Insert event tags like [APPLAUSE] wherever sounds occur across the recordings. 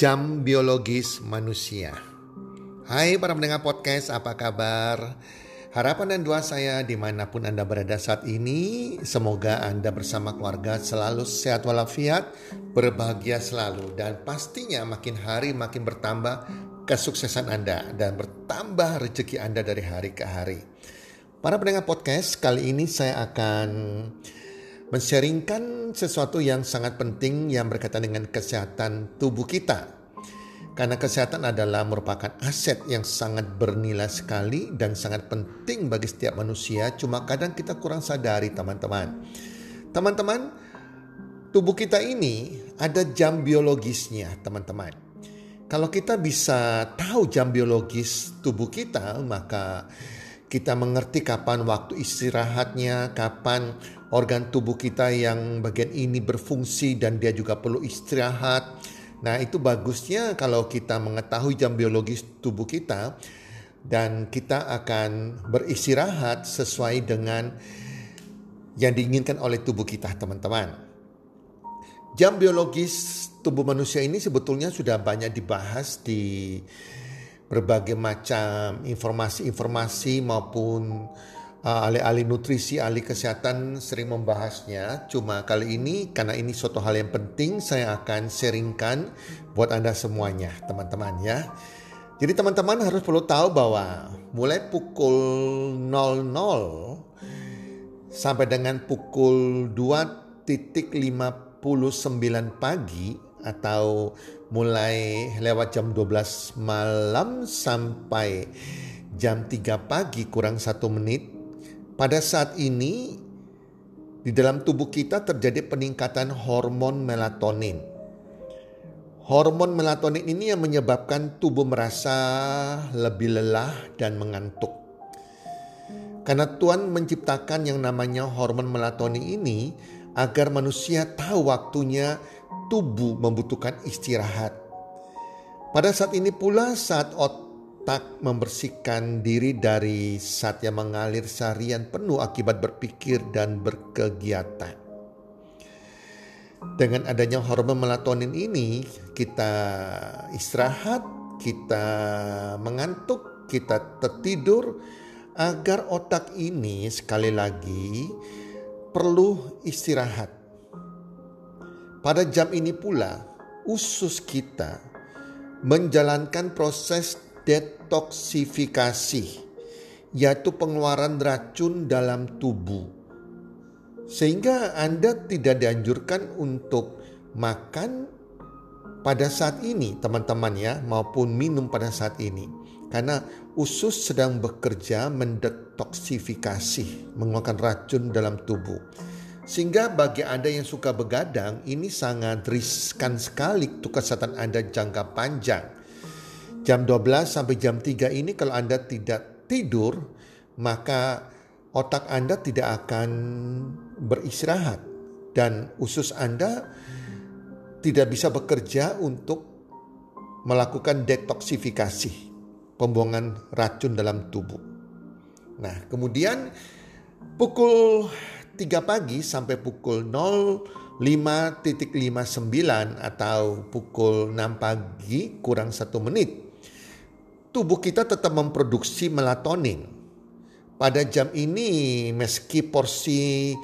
Jam biologis manusia. Hai para pendengar podcast, apa kabar? Harapan dan doa saya di mana pun Anda berada saat ini, semoga Anda bersama keluarga selalu sehat walafiat, berbahagia selalu, dan pastinya makin hari makin bertambah kesuksesan Anda dan bertambah rezeki Anda dari hari ke hari. Para pendengar podcast, kali ini saya akan mensharingkan sesuatu yang sangat penting yang berkaitan dengan kesehatan tubuh kita. Karena kesehatan adalah merupakan aset yang sangat bernilai sekali dan sangat penting bagi setiap manusia. Cuma kadang kita kurang sadari teman-teman. Teman-teman, tubuh kita ini ada jam biologisnya teman-teman. Kalau kita bisa tahu jam biologis tubuh kita, maka kita mengerti kapan waktu istirahatnya, kapan organ tubuh kita yang bagian ini berfungsi dan dia juga perlu istirahat. Nah, itu bagusnya kalau kita mengetahui jam biologis tubuh kita dan kita akan beristirahat sesuai dengan yang diinginkan oleh tubuh kita, teman-teman. Jam biologis tubuh manusia ini sebetulnya sudah banyak dibahas di berbagai macam informasi-informasi maupun uh, ahli-ahli nutrisi, ahli kesehatan sering membahasnya. Cuma kali ini karena ini suatu hal yang penting saya akan sharingkan buat Anda semuanya, teman-teman ya. Jadi teman-teman harus perlu tahu bahwa mulai pukul 00 sampai dengan pukul 2.59 pagi atau mulai lewat jam 12 malam sampai jam 3 pagi kurang satu menit. Pada saat ini di dalam tubuh kita terjadi peningkatan hormon melatonin. Hormon melatonin ini yang menyebabkan tubuh merasa lebih lelah dan mengantuk. Karena Tuhan menciptakan yang namanya hormon melatonin ini agar manusia tahu waktunya tubuh membutuhkan istirahat. Pada saat ini pula saat otak membersihkan diri dari saat yang mengalir seharian penuh akibat berpikir dan berkegiatan. Dengan adanya hormon melatonin ini, kita istirahat, kita mengantuk, kita tertidur agar otak ini sekali lagi perlu istirahat pada jam ini pula, usus kita menjalankan proses detoksifikasi, yaitu pengeluaran racun dalam tubuh. Sehingga Anda tidak dianjurkan untuk makan pada saat ini, teman-teman ya, maupun minum pada saat ini. Karena usus sedang bekerja mendetoksifikasi, mengeluarkan racun dalam tubuh. Sehingga bagi Anda yang suka begadang, ini sangat riskan sekali untuk kesehatan Anda jangka panjang. Jam 12 sampai jam 3 ini kalau Anda tidak tidur, maka otak Anda tidak akan beristirahat dan usus Anda tidak bisa bekerja untuk melakukan detoksifikasi, pembuangan racun dalam tubuh. Nah, kemudian pukul 3 pagi sampai pukul 05.59 atau pukul 6 pagi kurang satu menit. Tubuh kita tetap memproduksi melatonin. Pada jam ini meski porsi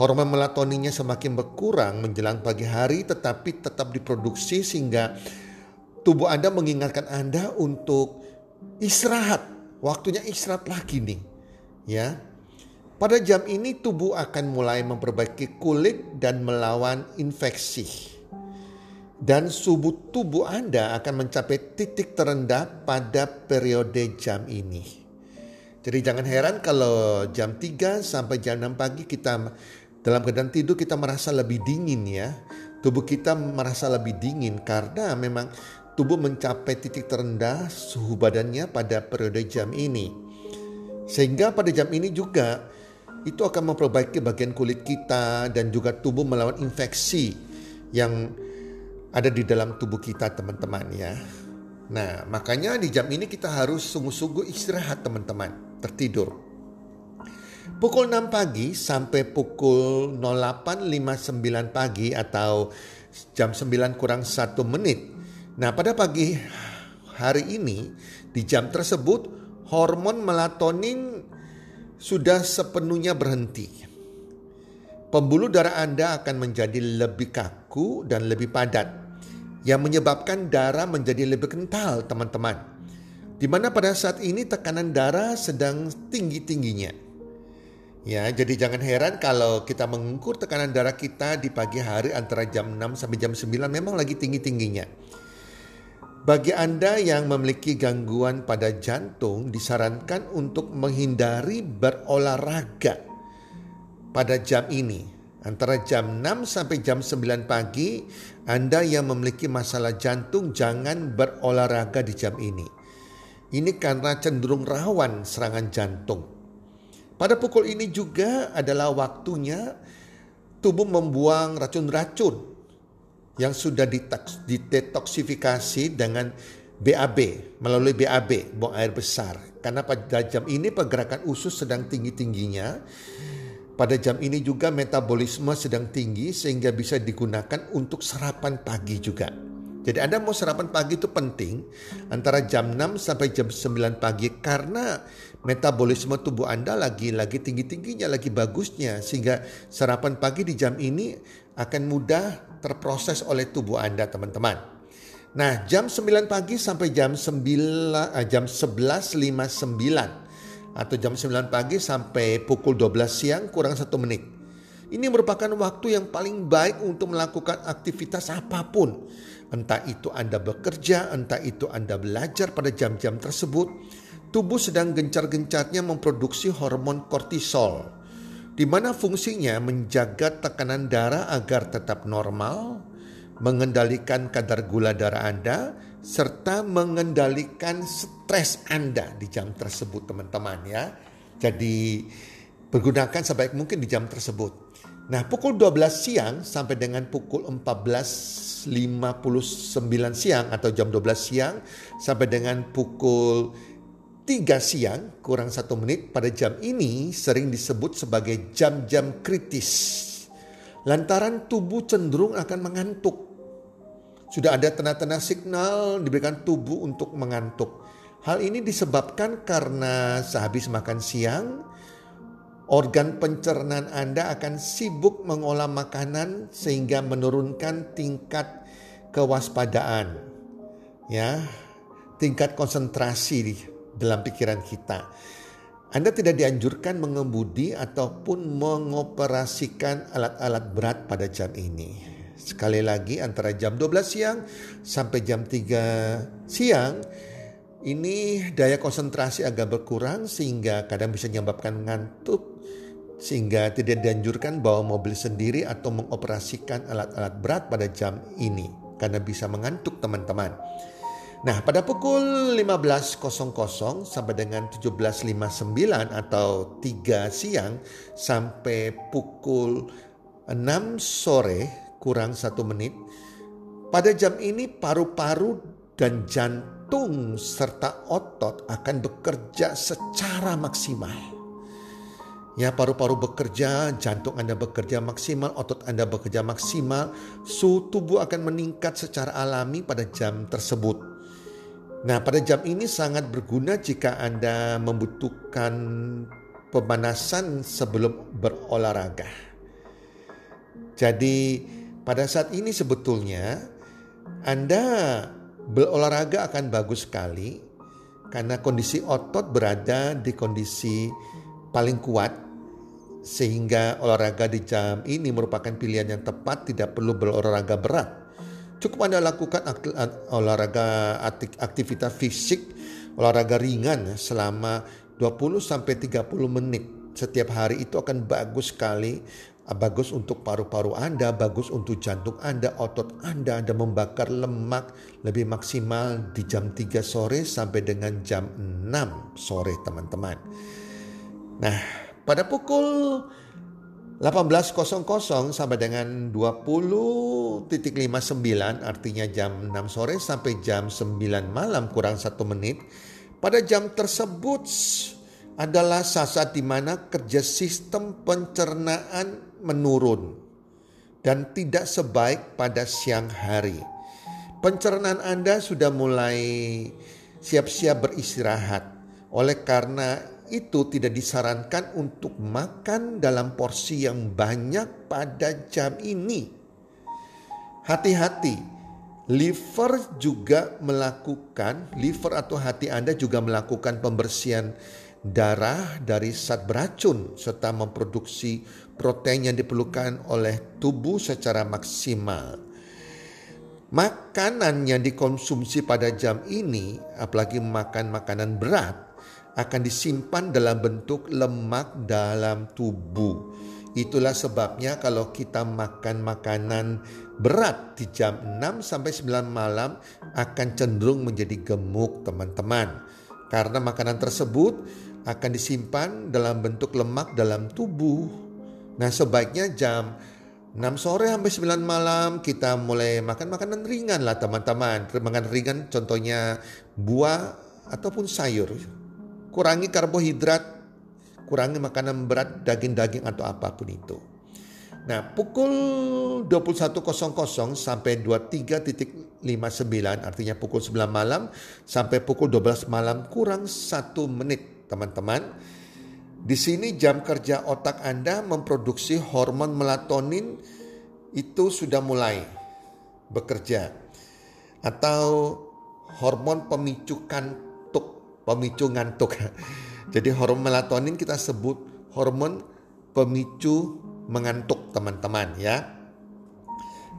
hormon melatoninnya semakin berkurang menjelang pagi hari tetapi tetap diproduksi sehingga tubuh Anda mengingatkan Anda untuk istirahat. Waktunya istirahat lagi nih. Ya, pada jam ini tubuh akan mulai memperbaiki kulit dan melawan infeksi. Dan subuh tubuh Anda akan mencapai titik terendah pada periode jam ini. Jadi jangan heran kalau jam 3 sampai jam 6 pagi kita dalam keadaan tidur kita merasa lebih dingin ya. Tubuh kita merasa lebih dingin karena memang tubuh mencapai titik terendah suhu badannya pada periode jam ini. Sehingga pada jam ini juga itu akan memperbaiki bagian kulit kita dan juga tubuh melawan infeksi yang ada di dalam tubuh kita teman-teman ya. Nah makanya di jam ini kita harus sungguh-sungguh istirahat teman-teman, tertidur. Pukul 6 pagi sampai pukul 08.59 pagi atau jam 9 kurang 1 menit. Nah, pada pagi hari ini di jam tersebut hormon melatonin sudah sepenuhnya berhenti. Pembuluh darah Anda akan menjadi lebih kaku dan lebih padat yang menyebabkan darah menjadi lebih kental, teman-teman. Di mana pada saat ini tekanan darah sedang tinggi-tingginya. Ya, jadi jangan heran kalau kita mengukur tekanan darah kita di pagi hari antara jam 6 sampai jam 9 memang lagi tinggi-tingginya. Bagi Anda yang memiliki gangguan pada jantung disarankan untuk menghindari berolahraga pada jam ini. Antara jam 6 sampai jam 9 pagi, Anda yang memiliki masalah jantung jangan berolahraga di jam ini. Ini karena cenderung rawan serangan jantung. Pada pukul ini juga adalah waktunya tubuh membuang racun-racun yang sudah detoksifikasi dengan BAB melalui BAB buang air besar karena pada jam ini pergerakan usus sedang tinggi-tingginya pada jam ini juga metabolisme sedang tinggi sehingga bisa digunakan untuk sarapan pagi juga. Jadi Anda mau sarapan pagi itu penting antara jam 6 sampai jam 9 pagi karena metabolisme tubuh Anda lagi lagi tinggi-tingginya, lagi bagusnya sehingga sarapan pagi di jam ini akan mudah terproses oleh tubuh Anda, teman-teman. Nah, jam 9 pagi sampai jam 9 eh, jam 11.59 atau jam 9 pagi sampai pukul 12 siang kurang satu menit. Ini merupakan waktu yang paling baik untuk melakukan aktivitas apa pun Entah itu Anda bekerja, entah itu Anda belajar pada jam-jam tersebut, tubuh sedang gencar-gencarnya memproduksi hormon kortisol, di mana fungsinya menjaga tekanan darah agar tetap normal, mengendalikan kadar gula darah Anda, serta mengendalikan stres Anda di jam tersebut teman-teman ya. Jadi pergunakan sebaik mungkin di jam tersebut. Nah pukul 12 siang sampai dengan pukul 14 59 siang atau jam 12 siang sampai dengan pukul 3 siang kurang satu menit pada jam ini sering disebut sebagai jam-jam kritis. Lantaran tubuh cenderung akan mengantuk. Sudah ada tanda-tanda signal diberikan tubuh untuk mengantuk. Hal ini disebabkan karena sehabis makan siang, organ pencernaan Anda akan sibuk mengolah makanan sehingga menurunkan tingkat kewaspadaan. Ya, tingkat konsentrasi dalam pikiran kita. Anda tidak dianjurkan mengemudi ataupun mengoperasikan alat-alat berat pada jam ini. Sekali lagi antara jam 12 siang sampai jam 3 siang ini daya konsentrasi agak berkurang sehingga kadang bisa menyebabkan ngantuk sehingga tidak dianjurkan bawa mobil sendiri atau mengoperasikan alat-alat berat pada jam ini karena bisa mengantuk teman-teman. Nah, pada pukul 15.00 sampai dengan 17.59 atau 3 siang sampai pukul 6 sore kurang satu menit, pada jam ini paru-paru dan jantung jantung serta otot akan bekerja secara maksimal. Ya, paru-paru bekerja, jantung Anda bekerja maksimal, otot Anda bekerja maksimal, suhu tubuh akan meningkat secara alami pada jam tersebut. Nah, pada jam ini sangat berguna jika Anda membutuhkan pemanasan sebelum berolahraga. Jadi, pada saat ini sebetulnya Anda Berolahraga akan bagus sekali karena kondisi otot berada di kondisi paling kuat sehingga olahraga di jam ini merupakan pilihan yang tepat tidak perlu berolahraga berat. Cukup Anda lakukan olahraga aktivitas fisik, olahraga ringan selama 20 sampai 30 menit setiap hari itu akan bagus sekali bagus untuk paru-paru Anda, bagus untuk jantung Anda, otot Anda, dan membakar lemak lebih maksimal di jam 3 sore sampai dengan jam 6 sore teman-teman. Nah, pada pukul 18.00 sampai dengan 20.59 artinya jam 6 sore sampai jam 9 malam kurang satu menit. Pada jam tersebut adalah saat-saat di mana kerja sistem pencernaan menurun dan tidak sebaik pada siang hari. pencernaan Anda sudah mulai siap-siap beristirahat. Oleh karena itu tidak disarankan untuk makan dalam porsi yang banyak pada jam ini. Hati-hati, liver juga melakukan, liver atau hati Anda juga melakukan pembersihan darah dari zat beracun serta memproduksi protein yang diperlukan oleh tubuh secara maksimal. Makanan yang dikonsumsi pada jam ini, apalagi makan makanan berat, akan disimpan dalam bentuk lemak dalam tubuh. Itulah sebabnya kalau kita makan makanan berat di jam 6 sampai 9 malam akan cenderung menjadi gemuk teman-teman. Karena makanan tersebut akan disimpan dalam bentuk lemak dalam tubuh. Nah sebaiknya jam 6 sore sampai 9 malam kita mulai makan makanan ringan lah teman-teman. Makanan ringan contohnya buah ataupun sayur. Kurangi karbohidrat, kurangi makanan berat, daging-daging atau apa pun itu. Nah pukul 21.00 sampai 23.59 artinya pukul 9 malam sampai pukul 12 malam kurang satu menit teman-teman di sini jam kerja otak Anda memproduksi hormon melatonin itu sudah mulai bekerja. Atau hormon pemicu kantuk, pemicu ngantuk. [LAUGHS] Jadi hormon melatonin kita sebut hormon pemicu mengantuk teman-teman ya.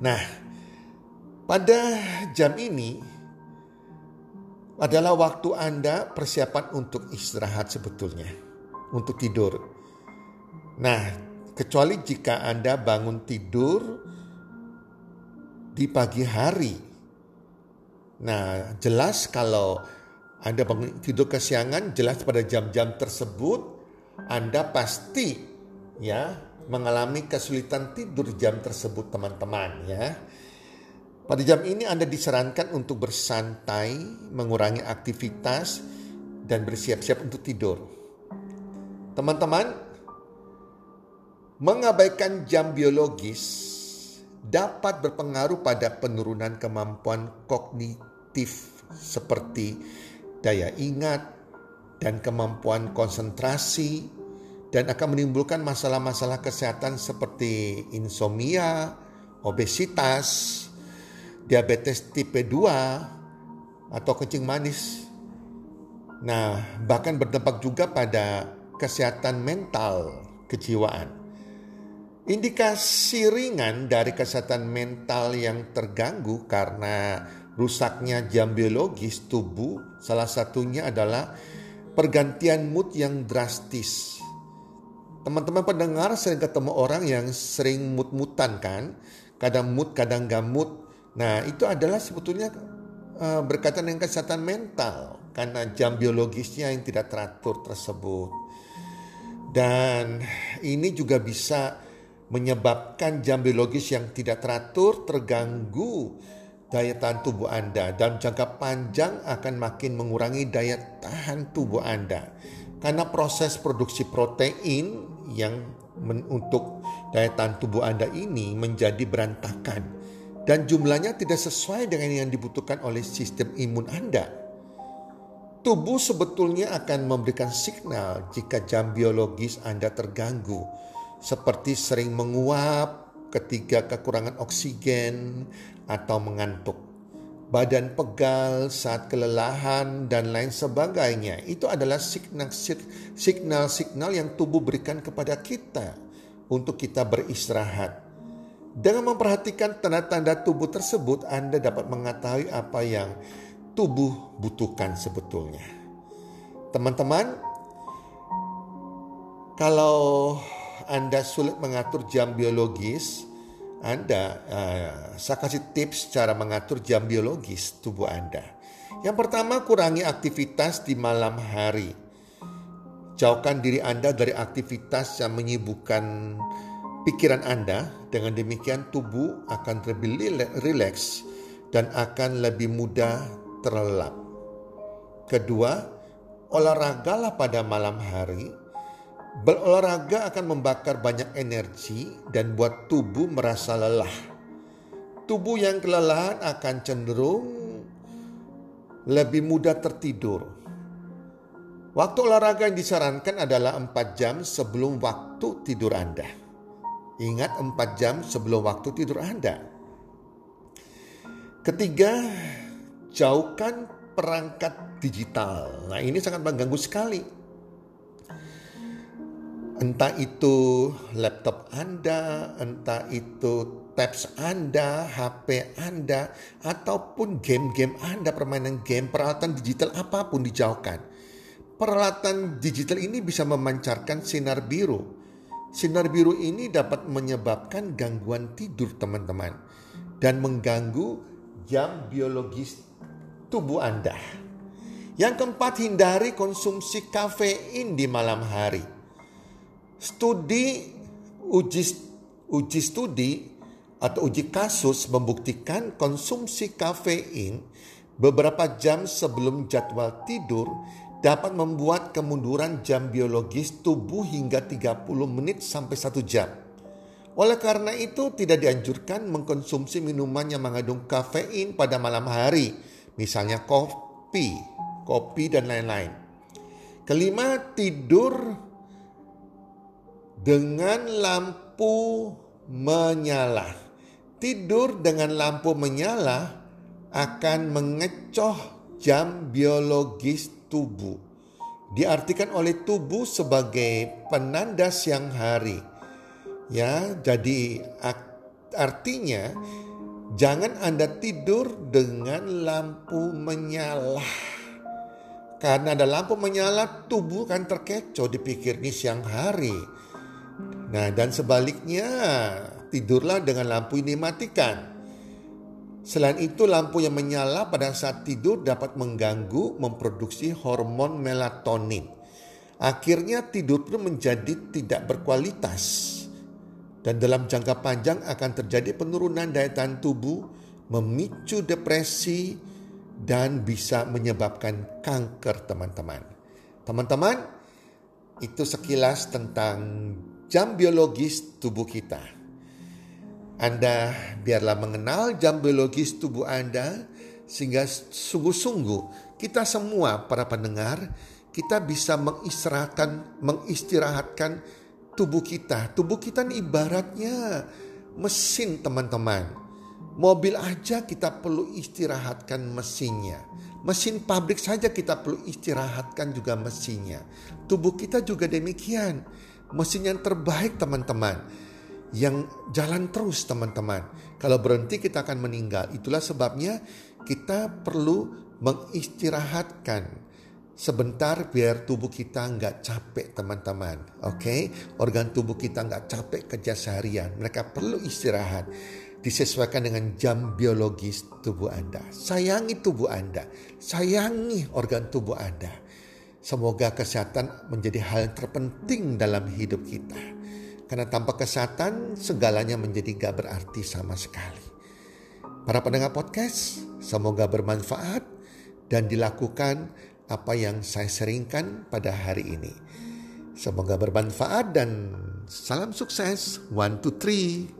Nah, pada jam ini adalah waktu Anda persiapan untuk istirahat sebetulnya untuk tidur. Nah, kecuali jika Anda bangun tidur di pagi hari. Nah, jelas kalau Anda bangun tidur kesiangan, jelas pada jam-jam tersebut Anda pasti ya mengalami kesulitan tidur jam tersebut teman-teman ya. Pada jam ini Anda disarankan untuk bersantai, mengurangi aktivitas dan bersiap-siap untuk tidur. Teman-teman, mengabaikan jam biologis dapat berpengaruh pada penurunan kemampuan kognitif seperti daya ingat dan kemampuan konsentrasi dan akan menimbulkan masalah-masalah kesehatan seperti insomnia, obesitas, diabetes tipe 2 atau kencing manis. Nah, bahkan berdampak juga pada kesehatan mental kejiwaan. Indikasi ringan dari kesehatan mental yang terganggu karena rusaknya jam biologis tubuh salah satunya adalah pergantian mood yang drastis. Teman-teman pendengar sering ketemu orang yang sering mood-mutan kan, kadang mood kadang gak mood. Nah itu adalah sebetulnya uh, berkaitan dengan kesehatan mental karena jam biologisnya yang tidak teratur tersebut. Dan ini juga bisa menyebabkan jam biologis yang tidak teratur terganggu daya tahan tubuh Anda dan jangka panjang akan makin mengurangi daya tahan tubuh Anda. Karena proses produksi protein yang men, untuk daya tahan tubuh Anda ini menjadi berantakan dan jumlahnya tidak sesuai dengan yang dibutuhkan oleh sistem imun Anda. Tubuh sebetulnya akan memberikan signal jika jam biologis Anda terganggu, seperti sering menguap ketika kekurangan oksigen atau mengantuk. Badan pegal saat kelelahan dan lain sebagainya. Itu adalah signal-signal yang tubuh berikan kepada kita untuk kita beristirahat. Dengan memperhatikan tanda-tanda tubuh tersebut, Anda dapat mengetahui apa yang tubuh butuhkan sebetulnya. Teman-teman, kalau Anda sulit mengatur jam biologis, Anda uh, saya kasih tips cara mengatur jam biologis tubuh Anda. Yang pertama, kurangi aktivitas di malam hari. Jauhkan diri Anda dari aktivitas yang menyibukkan pikiran Anda. Dengan demikian tubuh akan lebih rileks dan akan lebih mudah terlelap. Kedua, olahragalah pada malam hari. Berolahraga akan membakar banyak energi dan buat tubuh merasa lelah. tubuh yang kelelahan akan cenderung lebih mudah tertidur. Waktu olahraga yang disarankan adalah 4 jam sebelum waktu tidur Anda. Ingat 4 jam sebelum waktu tidur Anda. Ketiga, jauhkan perangkat digital. Nah, ini sangat mengganggu sekali. Entah itu laptop Anda, entah itu tabs Anda, HP Anda, ataupun game-game Anda, permainan game, peralatan digital apa pun dijauhkan. Peralatan digital ini bisa memancarkan sinar biru. Sinar biru ini dapat menyebabkan gangguan tidur teman-teman dan mengganggu jam biologis tubuh Anda. Yang keempat, hindari konsumsi kafein di malam hari. Studi uji uji studi atau uji kasus membuktikan konsumsi kafein beberapa jam sebelum jadwal tidur dapat membuat kemunduran jam biologis tubuh hingga 30 menit sampai 1 jam. Oleh karena itu tidak dianjurkan mengkonsumsi minuman yang mengandung kafein pada malam hari misalnya kopi, kopi dan lain-lain. Kelima, tidur dengan lampu menyala. Tidur dengan lampu menyala akan mengecoh jam biologis tubuh. Diartikan oleh tubuh sebagai penanda siang hari. Ya, jadi artinya Jangan Anda tidur dengan lampu menyala. Karena ada lampu menyala, tubuh kan terkecoh dipikir ini siang hari. Nah dan sebaliknya, tidurlah dengan lampu ini matikan. Selain itu lampu yang menyala pada saat tidur dapat mengganggu memproduksi hormon melatonin. Akhirnya tidur pun menjadi tidak berkualitas dan dalam jangka panjang akan terjadi penurunan daya tahan tubuh, memicu depresi, dan bisa menyebabkan kanker teman-teman. Teman-teman, itu sekilas tentang jam biologis tubuh kita. Anda biarlah mengenal jam biologis tubuh Anda sehingga sungguh-sungguh kita semua para pendengar kita bisa mengistirahatkan mengistirahatkan tubuh kita. Tubuh kita ini ibaratnya mesin teman-teman. Mobil aja kita perlu istirahatkan mesinnya. Mesin pabrik saja kita perlu istirahatkan juga mesinnya. Tubuh kita juga demikian. Mesin yang terbaik teman-teman. Yang jalan terus teman-teman. Kalau berhenti kita akan meninggal. Itulah sebabnya kita perlu mengistirahatkan sebentar biar tubuh kita nggak capek teman-teman. Oke, okay? organ tubuh kita nggak capek kerja seharian. Mereka perlu istirahat. Disesuaikan dengan jam biologis tubuh Anda. Sayangi tubuh Anda. Sayangi organ tubuh Anda. Semoga kesehatan menjadi hal yang terpenting dalam hidup kita. Karena tanpa kesehatan segalanya menjadi gak berarti sama sekali. Para pendengar podcast, semoga bermanfaat dan dilakukan apa yang saya seringkan pada hari ini. Semoga bermanfaat dan salam sukses. One, two, three.